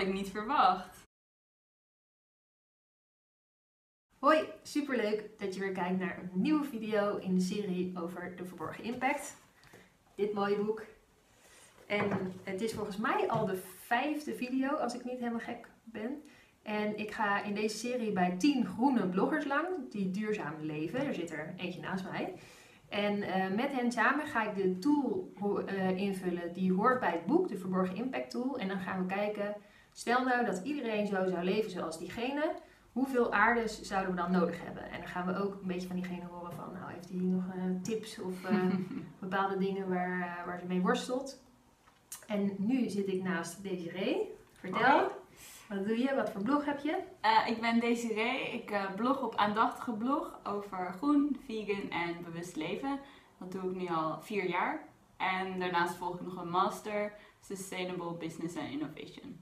ik niet verwacht. Hoi, superleuk dat je weer kijkt naar een nieuwe video in de serie over de verborgen impact. Dit mooie boek. En het is volgens mij al de vijfde video, als ik niet helemaal gek ben. En ik ga in deze serie bij 10 groene bloggers lang die duurzaam leven. Er zit er eentje naast mij. En eh, met hen samen ga ik de tool uh, invullen die hoort bij het boek, de Verborgen Impact Tool. En dan gaan we kijken, stel nou dat iedereen zo zou leven zoals diegene, hoeveel aardes zouden we dan nodig hebben? En dan gaan we ook een beetje van diegene horen van, nou heeft hij nog uh, tips of bepaalde dingen waar, waar ze mee worstelt. En nu zit ik naast Desiree. Vertel. Wat doe je? Wat voor blog heb je? Ik ben Desiree. Ik blog op Aandachtige Blog over groen, vegan en bewust leven. Dat doe ik nu al vier jaar. En daarnaast volg ik nog een master Sustainable Business and Innovation.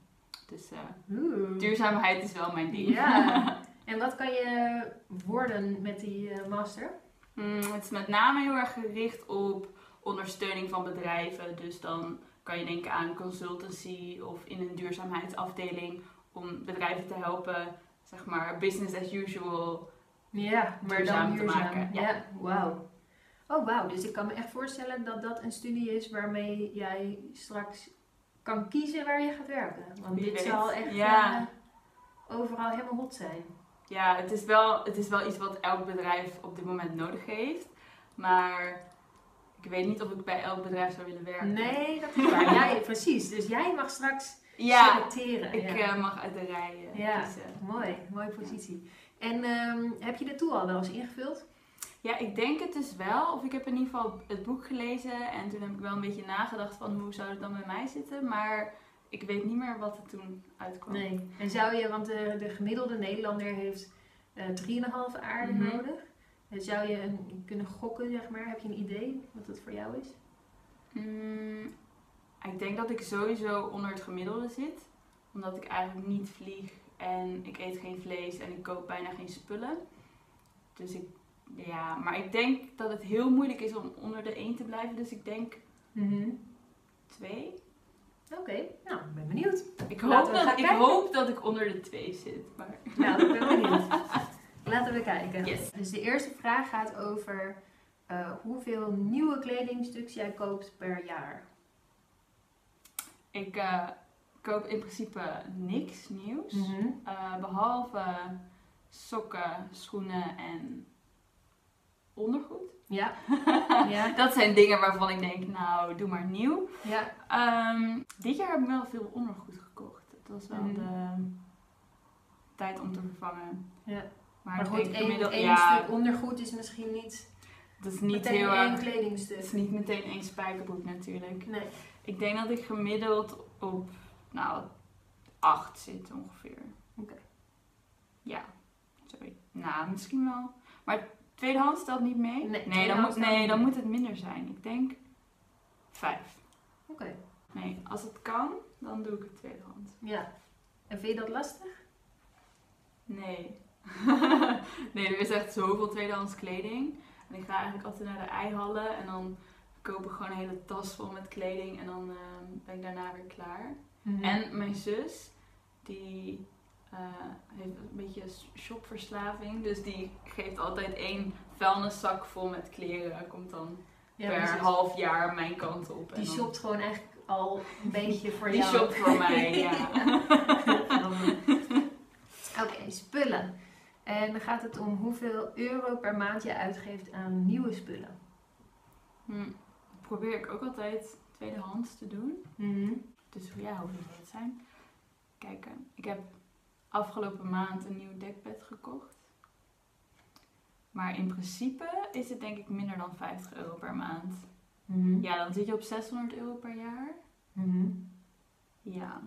Dus uh, duurzaamheid is wel mijn ding. Ja. en wat kan je worden met die master? Mm, het is met name heel erg gericht op ondersteuning van bedrijven. Dus dan kan je denken aan consultancy of in een duurzaamheidsafdeling om bedrijven te helpen, zeg maar, business as usual ja, maar dan te maken. Ja, ja wauw. Oh wauw, dus ik kan me echt voorstellen dat dat een studie is waarmee jij straks kan kiezen waar je gaat werken. Want dit zal echt ja. uh, overal helemaal hot zijn. Ja, het is, wel, het is wel iets wat elk bedrijf op dit moment nodig heeft. Maar ik weet niet of ik bij elk bedrijf zou willen werken. Nee, dat is waar. ja, precies. Dus jij mag straks ja, selecteren. Ik ja. Uh, mag uit de rij Ja, mooi. Mooie positie. En um, heb je de tool al wel eens ingevuld? Ja, ik denk het dus wel. Of ik heb in ieder geval het boek gelezen en toen heb ik wel een beetje nagedacht van hoe zou het dan bij mij zitten. Maar ik weet niet meer wat er toen uitkwam. Nee. En zou je, want de, de gemiddelde Nederlander heeft uh, eh, 3,5 aarde mm -hmm. nodig. Zou je een, kunnen gokken, zeg maar? Heb je een idee wat het voor jou is? Mm, ik denk dat ik sowieso onder het gemiddelde zit. Omdat ik eigenlijk niet vlieg en ik eet geen vlees en ik koop bijna geen spullen. Dus ik, ja, maar ik denk dat het heel moeilijk is om onder de 1 te blijven. Dus ik denk 2. Mm Oké, nou, ik ben benieuwd. Ik hoop, dat, ik hoop dat ik onder de 2 zit. Maar... Nou, ik ben benieuwd. Laten we kijken. Yes. Dus de eerste vraag gaat over uh, hoeveel nieuwe kledingstuks jij koopt per jaar. Ik uh, koop in principe niks nieuws. Mm -hmm. uh, behalve sokken, schoenen en ondergoed. Ja. ja. dat zijn dingen waarvan ik denk, nou, doe maar nieuw. Ja. Um, dit jaar heb ik wel veel ondergoed gekocht. Het was wel mm. de tijd om te vervangen. Ja. Maar, maar goed, één, één ja, stuk ondergoed is misschien niet, dat is niet meteen heel één kledingstuk. Het is niet meteen één spijkerbroek natuurlijk. Nee. Ik denk dat ik gemiddeld op, nou, acht zit ongeveer. Oké. Ja, sorry. Nou, misschien wel. Maar tweedehands stelt niet mee? Nee, nee, dan, moet, nee dan moet het minder zijn. Ik denk vijf. Oké. Nee, als het kan, dan doe ik het tweedehands. Ja. En vind je dat lastig? Nee. nee, er is echt zoveel tweedehands kleding. En ik ga eigenlijk altijd naar de eihallen en dan koop ik gewoon een hele tas vol met kleding en dan uh, ben ik daarna weer klaar. Mhm. En mijn zus, die uh, heeft een beetje shopverslaving. Dus die geeft altijd één vuilniszak vol met kleren. Komt dan per half jaar mijn kant op. Die shopt gewoon eigenlijk al een beetje voor die jou. Die shopt voor mij, ja. Oké, spullen. En dan gaat het om hoeveel euro per maand je uitgeeft aan nieuwe spullen. Hm. Probeer ik ook altijd tweedehands te doen. Mhm. Dus ja, hoeveel zal het zijn? Kijk, ik heb afgelopen maand een nieuw dekbed gekocht. Maar in principe is het denk ik minder dan 50 euro per maand. Mhm. Ja, dan zit je op 600 euro per jaar. Mhm. Ja.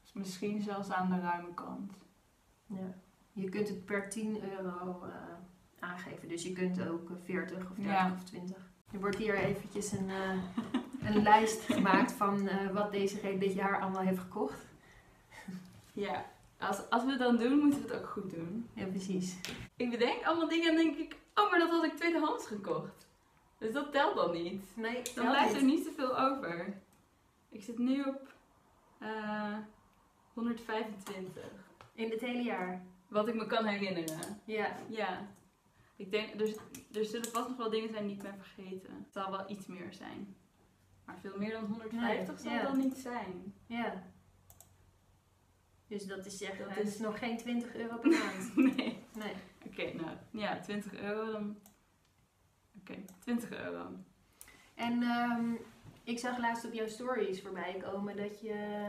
Dus misschien zelfs aan de ruime kant. Ja. Je kunt het per 10 euro uh, aangeven. Dus je kunt ook 40 of 30 of 20. Er wordt hier eventjes een, uh, een lijst gemaakt van uh, wat deze reden dit jaar allemaal heeft gekocht. Ja, als, als we het dan doen, moeten we het ook goed doen. Ja, precies. Ik bedenk allemaal dingen en denk ik, oh, maar dat had ik tweedehands gekocht. Dus dat telt dan niet. Nee, dan blijft er niet zoveel over. Ik zit nu op Eh 125. In het hele jaar. Wat ik me kan herinneren. Ja. Ja. Ik denk, er, er zullen vast nog wel dingen zijn die ik ben vergeten. Het zal wel iets meer zijn. Maar veel meer dan 150 Nee, zal ja. het dan niet zijn. Ja. Dus dat is zeg, Dat is- nog geen 20 euro per maand. nee. Nee. Oké, nou ja, 20 euro dan. Oké, 20 euro. En ehm, ik zag laatst op jouw stories voorbij komen dat je,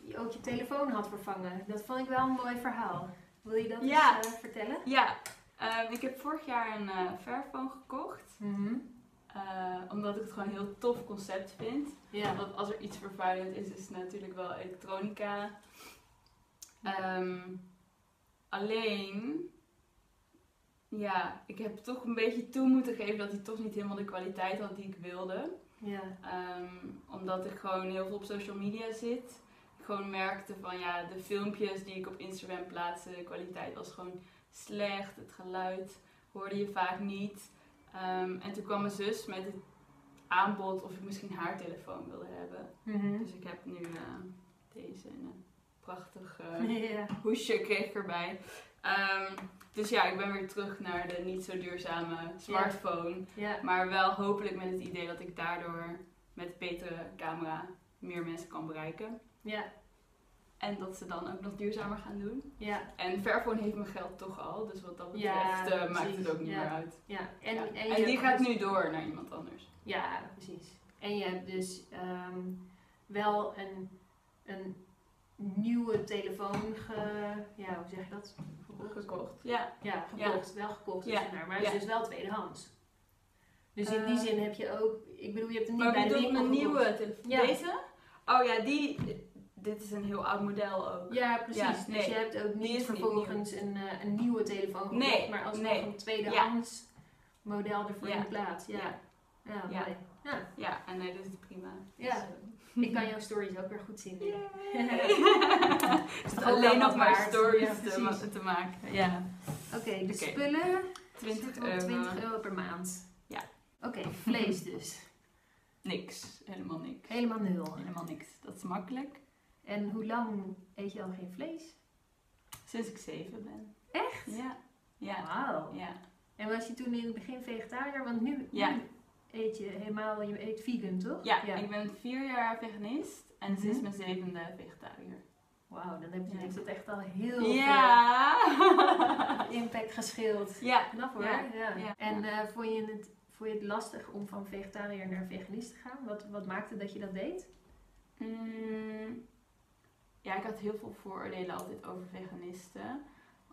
je ook je telefoon had vervangen. Dat vond ik wel een mooi verhaal. Wil je dat Ja. eens eh, vertellen? Ja, ehm, ik heb vorig jaar een eh Fairphone gekocht. Mhm. Eh, omdat ik het gewoon een heel tof concept vind. Ja. Want als er iets vervuilend is, is het natuurlijk wel elektronica. Ja. Ehm, alleen, ja, ik heb toch een beetje toe moeten geven dat hij toch niet helemaal de kwaliteit had die ik wilde. ja. Ehm, omdat ik gewoon heel veel op social media zit. Ik gewoon merkte van ja, de filmpjes die ik op Instagram plaatste, de kwaliteit was gewoon slecht. Het geluid hoorde je vaak niet. Ehm, en toen kwam mijn zus met het aanbod of ik misschien haar telefoon wilde hebben. Mhm. Dus ik heb nu eh, deze in een prachtig eh, hoesje kreeg ik erbij. Ehm, dus ja, ik ben weer terug naar de niet zo duurzame smartphone. Maar wel hopelijk met het idee dat ik daardoor met betere camera meer mensen kan bereiken. Ja. En dat ze dan ook nog duurzamer gaan doen. Ja. En Fairphone heeft mijn geld toch al. Dus wat dat Ja, betreft eh, maakt het ook niet Ja. meer uit. Ja. En, Ja. en, En, je die gaat dus- nu door naar iemand anders. Ja, precies. En je hebt dus ehm, wel een, een nieuwe telefoon ge... Ja, hoe zeg je dat? Gekocht? Gekocht. Ja. Ja, gekocht. Wel gekocht. Ja. Dus maar maar het is Ja. dus wel tweedehands. Dus in die Eh. zin heb je ook... Ik bedoel, je hebt hem niet Maar bij de gekocht. nieuwe telefoon? Ja. Deze? Oh ja, die. Dit is een heel oud model ook. Ja, precies. Ja, Dus je hebt ook niet vervolgens een, eh, een nieuwe telefoon gekocht, Nee, maar alsnog nee. een tweedehands model ervoor Ja. in plaats. Ja, Ja. ja. Ja. mooi. Ja. Ja, en nee, dat is prima. Ja. Dus, eh, Ik kan jouw stories ook weer goed zien. Het is alleen nog maar stories Ja, te, te maken. Ja. Oké, de spullen 20 zitten op euro. 20 euro per maand. Ja. Oké, vlees dus. Niks. Helemaal niks. Helemaal nul. Helemaal niks. Dat is makkelijk. En hoe lang eet je al geen vlees? Sinds ik 7 ben. Echt? Ja. Ja. Wauw. Ja. En was je toen in het begin vegetariër? Want nu, Ja. nu eet je helemaal, je eet vegan toch? Ja, ik ben vier jaar veganist en Mhm. sinds mijn zevende vegetariër. Wauw, dan heb je, Ja. het echt al heel Ja! veel impact gescheeld. ja. Knap hoor. Ja. Ja. Ja. En eh, vond, je het, vond je het lastig om van vegetariër naar veganist te gaan? Wat, wat maakte dat je dat deed? Mm, ja, ik had heel veel vooroordelen altijd over veganisten.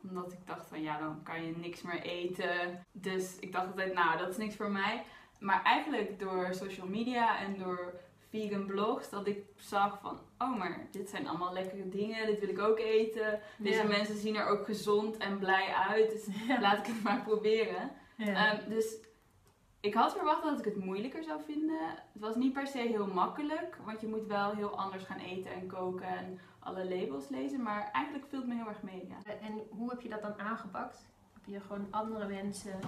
Omdat ik dacht van ja, dan kan je niks meer eten. Dus ik dacht altijd, nou, dat is niks voor mij. Maar eigenlijk door social media en door vegan blogs, dat ik zag van, oh, maar dit zijn allemaal lekkere dingen, dit wil ik ook eten. Deze mensen zien er ook gezond en blij uit, dus laat ik het maar proberen. Ehm, dus ik had verwacht dat ik het moeilijker zou vinden. Het was niet per se heel makkelijk, want je moet wel heel anders gaan eten en koken en alle labels lezen. Maar eigenlijk viel het me heel erg mee. Ja. En hoe heb je dat dan aangepakt? Heb je gewoon andere mensen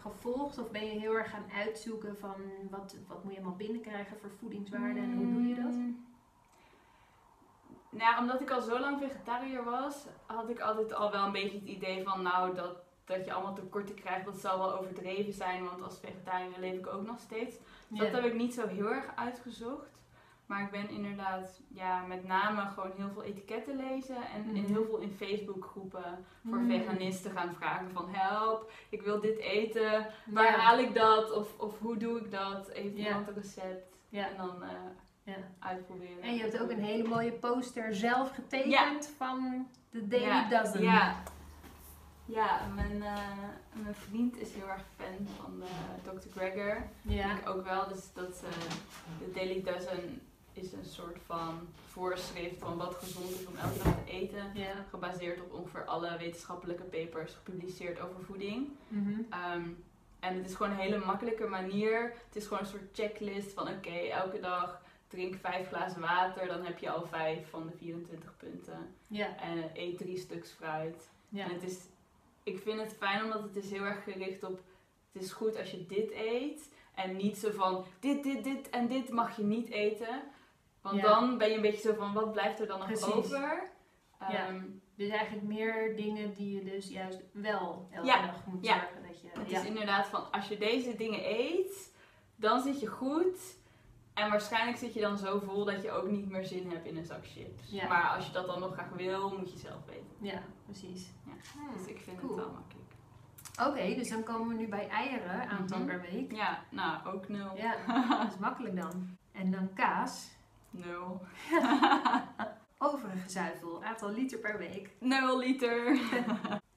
gevolgd? Of ben je heel erg gaan uitzoeken van wat, wat moet je allemaal binnenkrijgen voor voedingswaarden en hoe doe je dat? Mm. Nou, omdat ik al zo lang vegetariër was, had ik altijd al wel een beetje het idee van, nou, dat, dat je allemaal tekorten krijgt, dat zal wel overdreven zijn, want als vegetariër leef ik ook nog steeds. Dus dat heb ik niet zo heel erg uitgezocht. Maar ik ben inderdaad, ja, met name gewoon heel veel etiketten lezen en in Mhm. heel veel in Facebook groepen voor Mm. veganisten gaan vragen van help, ik wil dit eten, waar haal ik dat of, of hoe doe ik dat? Heeft Ja. iemand een recept? En dan eh, Ja. uitproberen. En je hebt ook een hele mooie poster zelf getekend van de Daily Dozen. Ja. Ja, mijn, eh, mijn vriend is heel erg fan van eh, Dr. Gregor. Ja. Ik ook wel, dus dat eh, de Daily Dozen is een soort van voorschrift van wat gezond is om elke dag te eten. Ja. Gebaseerd op ongeveer alle wetenschappelijke papers gepubliceerd over voeding. Mhm. Ehm, en het is gewoon een hele makkelijke manier. Het is gewoon een soort checklist van oké, elke dag drink vijf glazen water. Dan heb je al vijf van de 24 punten. Ja. En eet drie stuks fruit. Ja. En het is, ik vind het fijn omdat het is heel erg gericht op... Het is goed als je dit eet. En niet zo van dit, dit, dit en dit mag je niet eten. Want Ja. dan ben je een beetje zo van, wat blijft er dan nog Precies. over? Ja. Ehm, Dus eigenlijk meer dingen die je dus juist wel elke Ja. dag moet zorgen dat je... Het ja. is inderdaad van, als je deze dingen eet, dan zit je goed. En waarschijnlijk zit je dan zo vol dat je ook niet meer zin hebt in een zak chips. Ja. Maar als je dat dan nog graag wil, moet je zelf weten. ja, precies. Ja. Hmm. Dus ik vind Cool. het wel makkelijk. Oké, dus dan komen we nu bij eieren, aantal Mhm. per week. Ja, nou, ook nul. Ja, dat is makkelijk dan. En dan kaas. Nul. Overige zuivel, aantal liter per week. Nul liter.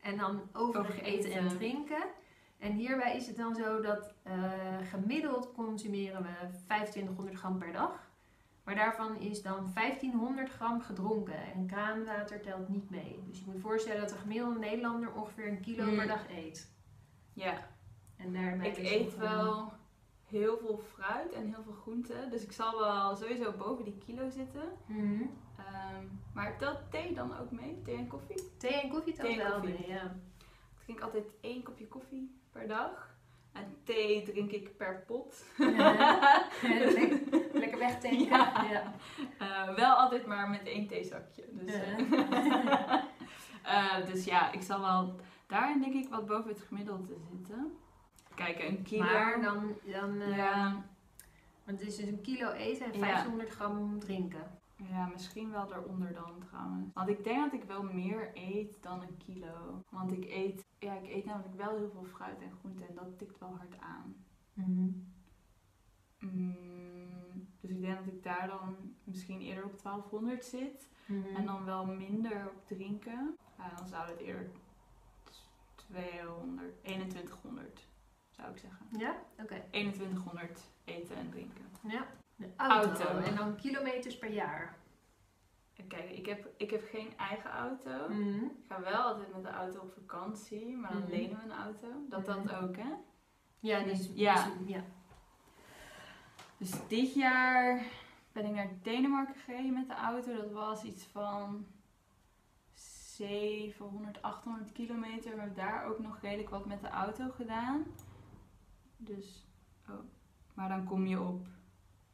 En dan overig Overig eten en drinken. En hierbij is het dan zo dat eh, gemiddeld consumeren we 2500 gram per dag. Maar daarvan is dan 1500 gram gedronken. En kraanwater telt niet mee. Dus je moet je voorstellen dat de gemiddelde Nederlander ongeveer een kilo Hmm. per dag eet. Ja, En daarbij ik eet wel heel veel fruit en heel veel groenten. Dus ik zal wel sowieso boven die kilo zitten. Ehm, maar telt thee dan ook mee? Thee en koffie? Thee en koffie telt wel mee, ja. Ik drink altijd één kopje koffie per dag. En thee drink ik per pot. Ja. lekker, lekker wegtanken. Ja. Ja. Eh, wel altijd maar met één theezakje. Dus, eh, eh, dus ja, ik zal wel daarin denk ik wat boven het gemiddelde zitten. Kijk, een kilo. Maar dan, dan ja, want het is dus een kilo eten en Ja. 1500 gram drinken. Ja, misschien wel daaronder dan trouwens. Want ik denk dat ik wel meer eet dan een kilo. Want ik eet, ja, ik eet namelijk wel heel veel fruit en groenten en dat tikt wel hard aan. Mm, dus ik denk dat ik daar dan misschien eerder op 1200 zit. Mhm. En dan wel minder op drinken. Ja, dan zou het eerder 200, 2100 zou ik zeggen. Ja? Oké. 2100 eten en drinken. Ja. De auto. Auto. En dan kilometers per jaar. Kijk, ik heb, ik heb geen eigen auto. Mhm. Ik ga wel altijd met de auto op vakantie, maar dan Mhm. lenen we een auto. Dat dat Mhm. ook, hè? Ja, dus, Ja. dus- ja. Dus dit jaar ben ik naar Denemarken gereden met de auto. Dat was iets van 700, 800 kilometer. We hebben daar ook nog redelijk wat met de auto gedaan. Dus, oh. Maar dan kom je op.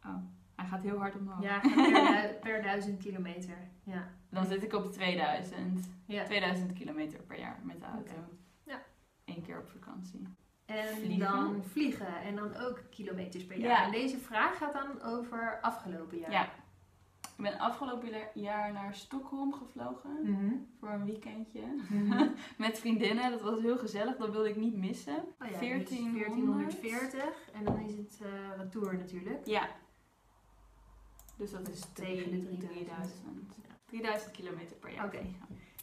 Oh, hij gaat heel hard omhoog. Ja, per, du- per duizend kilometer. Ja. Dan zit ik op 2000. ja. 2000 kilometer per jaar met de auto. Ja. Eén keer op vakantie. En Vliegen. dan vliegen. En dan ook kilometers per jaar. Ja. En deze vraag gaat dan over afgelopen jaar. Ja. Ik ben afgelopen jaar naar Stockholm gevlogen. Mhm. Voor een weekendje. Mhm. Met vriendinnen, dat was heel gezellig, dat wilde ik niet missen. Oh ja, dus 1400. 1440. En dan is het eh retour natuurlijk. Ja. Dus dat is Tegen de 3000. 3000. 3000 kilometer per jaar. Oké.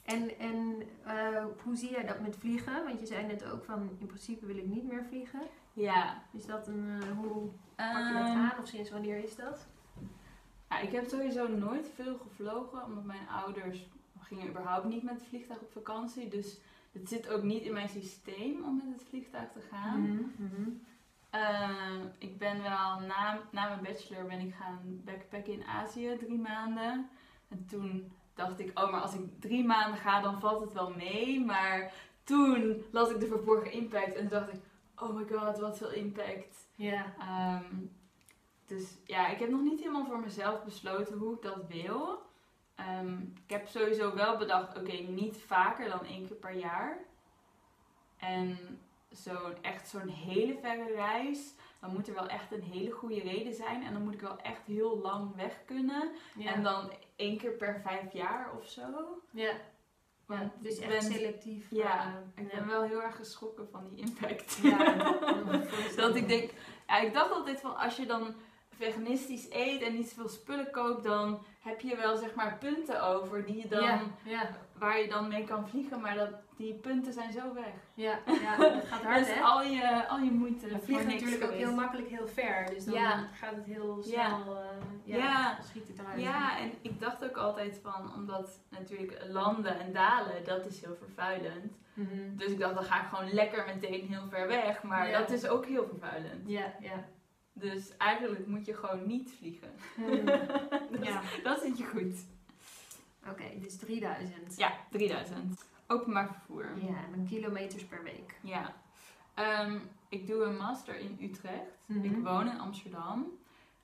En, en eh, hoe zie jij dat met vliegen? Want je zei net ook van in principe wil ik niet meer vliegen. Ja. Is dat een, eh, hoe pak je dat Ehm, aan of sinds wanneer is dat? ja, ik heb sowieso nooit veel gevlogen, omdat mijn ouders gingen überhaupt niet met het vliegtuig op vakantie. Dus het zit ook niet in mijn systeem om met het vliegtuig te gaan. Mhm, mhm. Eh, ik ben wel na, na mijn bachelor ben ik gaan backpacken in Azië drie maanden. En toen dacht ik, oh, maar als ik drie maanden ga, dan valt het wel mee. Maar toen las ik de verborgen impact en dacht ik, oh my god, wat veel impact. Ja. Ehm, dus ja, ik heb nog niet helemaal voor mezelf besloten hoe ik dat wil. Ehm, ik heb sowieso wel bedacht, oké, niet vaker dan één keer per jaar. En zo'n echt zo'n hele verre reis, dan moet er wel echt een hele goede reden zijn. En dan moet ik wel echt heel lang weg kunnen. Ja. En dan één keer per vijf jaar of zo. ja. Want ja. Dus echt ben- selectief. Ja, eh, ik ja. ben wel heel erg geschrokken van die impact. Ja, dat ik. Dat denk, ja, ik dacht altijd van als je dan veganistisch eet en niet zoveel spullen koopt, dan heb je wel zeg maar punten over die je dan, Ja, ja, waar je dan mee kan vliegen, maar dat, die punten zijn zo weg. ja, ja, dat gaat hard dus hè? al je, al je moeite We vliegen natuurlijk ook heel makkelijk heel ver. Dus dan Ja. gaat het heel Ja. snel, eh, ja, Ja. schiet het eruit. Ja, en ik dacht ook altijd van, omdat natuurlijk landen en dalen, dat is heel vervuilend. Mhm. Dus ik dacht, dan ga ik gewoon lekker meteen heel ver weg, maar Ja. dat is ook heel vervuilend. Ja, ja. Dus eigenlijk moet je gewoon niet vliegen. Dus ja. Dat zit je goed. Oké, dus 3000. Ja, 3000. Openbaar vervoer. Ja, en dan kilometers per week. Ja. Ehm, ik doe een master in Utrecht. Mhm. Ik woon in Amsterdam.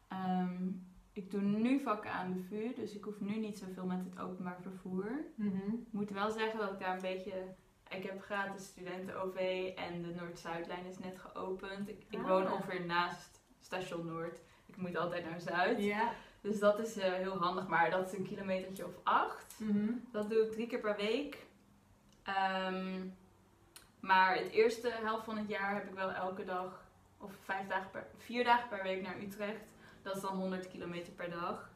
Ehm, ik doe nu vakken aan de VU, dus ik hoef nu niet zoveel met het openbaar vervoer. Mhm. Ik moet wel zeggen dat ik daar een beetje... Ik heb gratis studenten-OV en de Noord-Zuidlijn is net geopend. Ik, ik Ah. woon ongeveer naast station Noord. Ik moet altijd naar Zuid. Ja. Dus dat is eh, heel handig, maar dat is een kilometertje of acht. Mhm. Dat doe ik drie keer per week. Ehm, maar het eerste helft van het jaar heb ik wel elke dag, of vijf dagen per, vier dagen per week naar Utrecht. Dat is dan 100 kilometer per dag.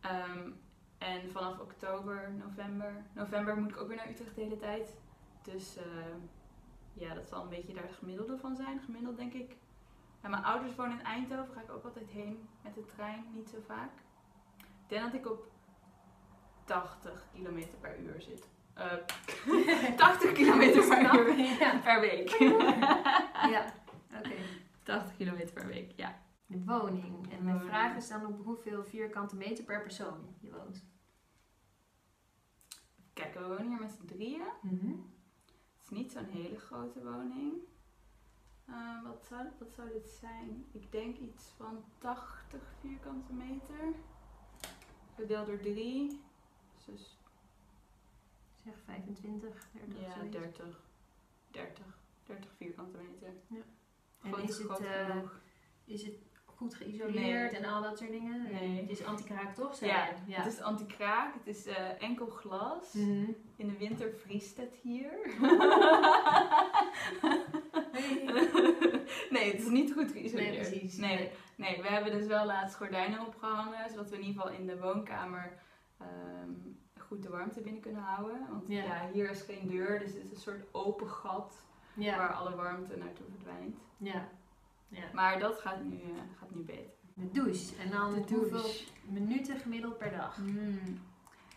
Ehm, en vanaf oktober, november. November moet ik ook weer naar Utrecht de hele tijd. Dus ehm, ja, dat zal een beetje daar het gemiddelde van zijn. Gemiddeld denk ik. En mijn ouders wonen in Eindhoven, ga ik ook altijd heen met de trein, niet zo vaak. Ik denk dat ik op 80 kilometer per uur zit. Eh 80 kilometer per uur Ja. per week. Ja. Oké. 80 kilometer per week, ja. De woning. En mijn vraag is dan op hoeveel vierkante meter per persoon je woont. Kijk, we wonen hier met z'n drieën. Mhm. Het is niet zo'n hele grote woning. Eh, wat, zou, wat zou dit zijn? Ik denk iets van 80 vierkante meter. Gedeeld door 3. Dus Zeg 25, 30, ja, zoiets. 30. 30. 30 vierkante meter. Ja. En Groot- is het, groot genoeg. Is het goed geïsoleerd Nee. en al dat soort dingen? Nee. Het is anti-kraak toch? Ja, het is anti-kraak. Het is eh, enkel glas. Mhm. In de winter vriest het hier. nee, het is niet goed geïsoleerd. Nee, precies. Nee, nee, we hebben dus wel laatst gordijnen opgehangen, zodat we in ieder geval in de woonkamer ehm, goed de warmte binnen kunnen houden. Want Ja. ja. hier is geen deur, dus het is een soort open gat Ja. waar alle warmte naartoe verdwijnt. ja. ja. Maar dat gaat nu, eh, gaat nu beter. De douche. En dan De hoeveel douche. minuten gemiddeld per dag? Hmm.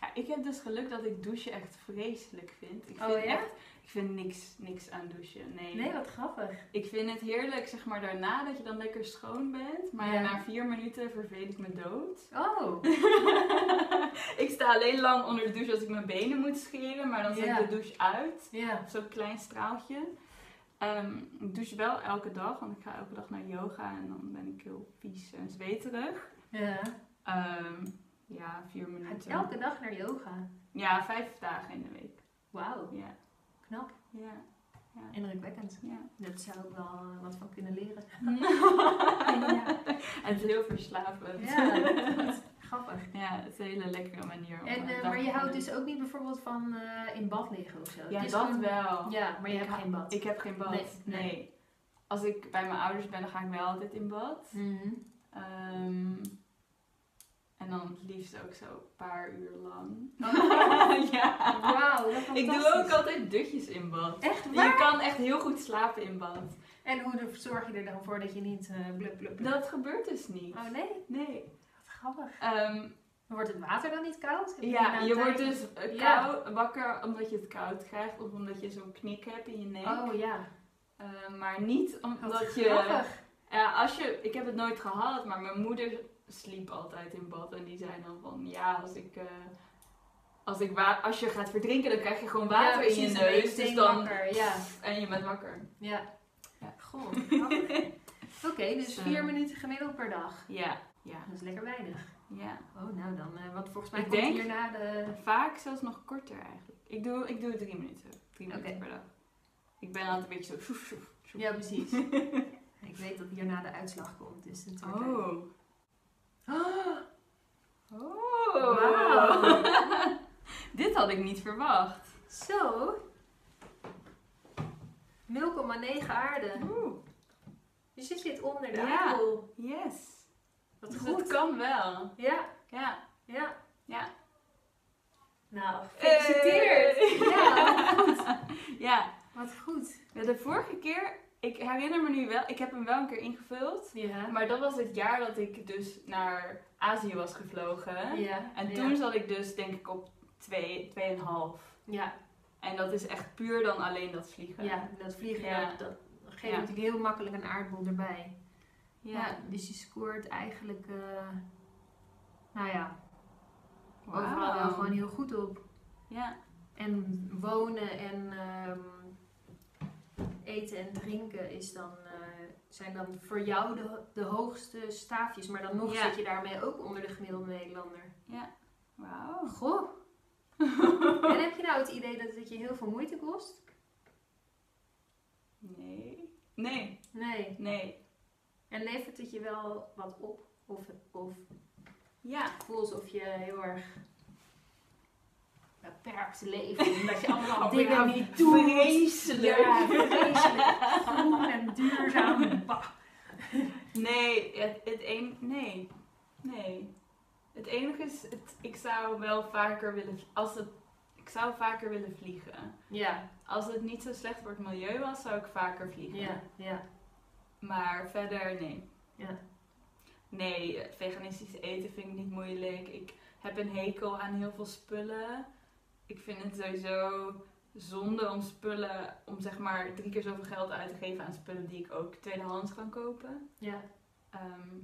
Ja, ik heb dus geluk dat ik douchen echt vreselijk vind. Ik Oh, vind ja? echt, ik vind niks, niks aan douchen. Nee. Nee, wat grappig. Ik vind het heerlijk, zeg maar, daarna dat je dan lekker schoon bent. Maar Ja. na vier minuten verveel ik me dood. Oh. ik sta alleen lang onder de douche als ik mijn benen moet scheren, maar dan zet Ja. ik de douche uit. Ja. Zo'n klein straaltje. Ehm, ik douche wel elke dag, want ik ga elke dag naar yoga en dan ben ik heel vies en zweterig. Ja. Ehm, ja, vier minuten. elke dag naar yoga? Ja, vijf dagen in de week. Wauw. Ja, Knap. ja, ja. Indrukwekkend. ja. Daar zou ik wel eh, wat van kunnen leren. ja. Het is heel verslavend. Ja, grappig. Ja, het is een hele lekkere manier om En, dag maar je houdt dus ook niet bijvoorbeeld van eh, in bad liggen of zo? Ja, dat wel. Ja, maar je hebt geen bad. Ik heb geen bad. Nee, Nee. nee. Als ik bij mijn ouders ben, dan ga ik wel altijd in bad. Mhm. Ehm, en dan het liefst ook zo een paar uur lang. ja. Wauw, Ik doe ook altijd dutjes in bad. Echt waar? Je kan echt heel goed slapen in bad. En hoe zorg je er dan voor dat je niet eh blub blub blub? Dat gebeurt dus niet. Oh nee, Nee. wat grappig. Ehm, Wordt het water dan niet koud? Ja, je wordt dus eh, Ja. wakker omdat je het koud krijgt of omdat je zo'n knik hebt in je nek. Oh ja, Eh, maar niet wat omdat je grappig. Ja, als je, ik heb het nooit gehad, maar mijn moeder sliep altijd in bad en die zei dan van ja, als ik, eh, als, ik als je gaat verdrinken, dan krijg je gewoon water Ja, in je neus. Dus dan, wakker, ja. En je bent wakker. Ja. Ja. Goh. Oké, dus Dus, eh, vier minuten gemiddeld per dag. Ja, ja, Dat is lekker weinig. ja. Oh, nou dan, eh, want volgens mij Ik komt denk- hierna de... Vaak zelfs nog korter eigenlijk. Ik doe, ik doe drie minuten. Drie minuten Oké. per dag. Ik ben altijd een beetje zo soef, soef, soef. Ja, precies. Ik weet dat hierna de uitslag komt, dus dat. Oh. Oh, Oh. Wauw. Dit had ik niet verwacht. Zo. 0,9 aarde. Oeh. Dus je zit onder de Ja. aardbol. Yes. Wat Dus goed. het kan wel. Ja, Ja. ja. Ja. Nou, gefeliciteerd. Hey. Ja, wat goed. Ja. Wat goed. Ja, De vorige keer, ik herinner me nu wel, ik heb hem wel een keer ingevuld. Ja. Maar dat was het jaar dat ik dus naar Azië was gevlogen. Ja. En ja. toen zat ik dus denk ik op 2, 2,5. Ja, En dat is echt puur dan alleen dat vliegen. ja, dat vliegen, Ja. dat, dat geeft natuurlijk heel makkelijk een aardbol erbij. Ja. Dus je scoort eigenlijk, eh, nou ja, overal wel gewoon heel goed op. Ja. En wonen en ehm, eten en drinken is dan eh, zijn dan voor jou de, de hoogste staafjes. Maar dan nog Ja. zit je daarmee ook onder de gemiddelde Nederlander. Ja. Wauw. Goh. en heb je nou het idee dat het je heel veel moeite kost? Nee. Nee. Nee. Nee. En levert het je wel wat op? Of, of Ja. voel alsof je heel erg beperkt leeft. Omdat je allemaal dingen niet doet. vreselijk. Ja, vreselijk. Groen en duurzaam. Bah. Nee, het, het een, nee. Nee. Het enige is, het, ik zou wel vaker willen, als het, ik zou vaker willen vliegen. Ja, Als het niet zo slecht voor het milieu was, zou ik vaker vliegen. ja, ja. Maar verder, nee. Ja. Nee, het veganistisch eten vind ik niet moeilijk. Ik heb een hekel aan heel veel spullen. Ik vind het sowieso zonde om spullen, om zeg maar drie keer zoveel geld uit te geven aan spullen die ik ook tweedehands kan kopen. Ja, Ehm,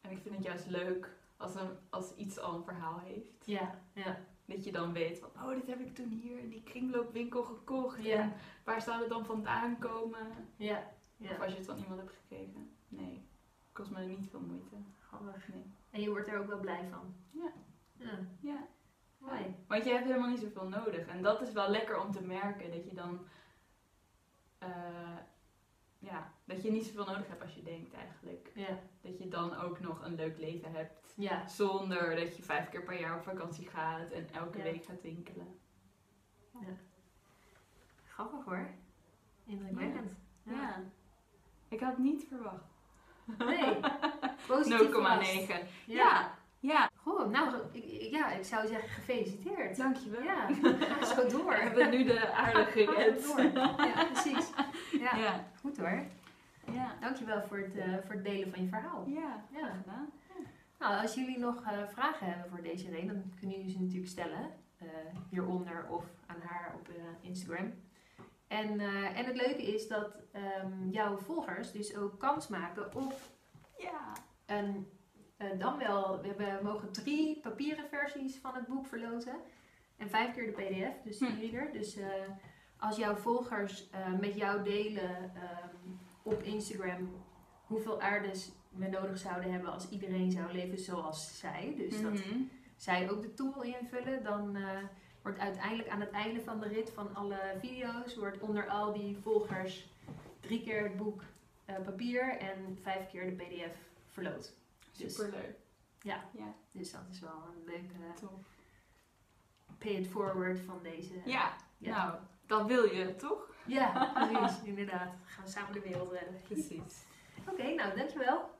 en ik vind het juist leuk als, een, als iets al een verhaal heeft. ja, ja. Dat je dan weet van, oh, dit heb ik toen hier in die kringloopwinkel gekocht. Ja. En waar zou het dan vandaan komen? ja. ja. Of als je het van iemand hebt gekregen. Nee, kost me niet veel moeite. Grappig. Nee. En je wordt er ook wel blij van. Ja. Ja, Ja. Want je hebt helemaal niet zoveel nodig. En dat is wel lekker om te merken. Dat je dan... eh, ja, dat je niet zoveel nodig hebt als je denkt eigenlijk. Ja, Dat je dan ook nog een leuk leven hebt. ja. Zonder dat je vijf keer per jaar op vakantie gaat en elke Ja. week gaat winkelen. Grappig hoor. Indrukwekkend. Ja. Ik had het niet verwacht. Nee, 0,9. positief verrast. Ja. Ja. Goh, nou, ik, ja, ik zou zeggen gefeliciteerd. Dankjewel. Ja, ga zo door. We hebben nu de aarde Ga gered. Ja, precies. Ja, Ja. goed hoor. Ja. Dankjewel voor het, eh, voor het delen van je verhaal. Ja. Ja. Gedaan. Nou, als jullie nog eh, vragen hebben voor deze reden, dan kunnen jullie ze natuurlijk stellen. eh, hieronder of aan haar op Instagram. En, en het leuke is dat ehm, jouw volgers dus ook kans maken op Ja. een, dan wel, we hebben, we mogen drie papieren versies van het boek verloten. En vijf keer de pdf, dus Hm. Dus eh, als jouw volgers eh, met jou delen op Instagram hoeveel aardes we nodig zouden hebben als iedereen zou leven zoals zij. Dus dat Mhm. zij ook de tool invullen, dan eh, wordt uiteindelijk aan het einde van de rit van alle video's, wordt onder al die volgers drie keer het boek eh, papier en vijf keer de pdf verloot. Dus, Superleuk. Ja. Ja. dus dat is wel een leuke Tof. pay it forward van deze. Ja. Ja. Nou, dat wil je toch? Ja, precies, inderdaad. Gaan we samen de wereld redden. Precies. Oké, nou dankjewel.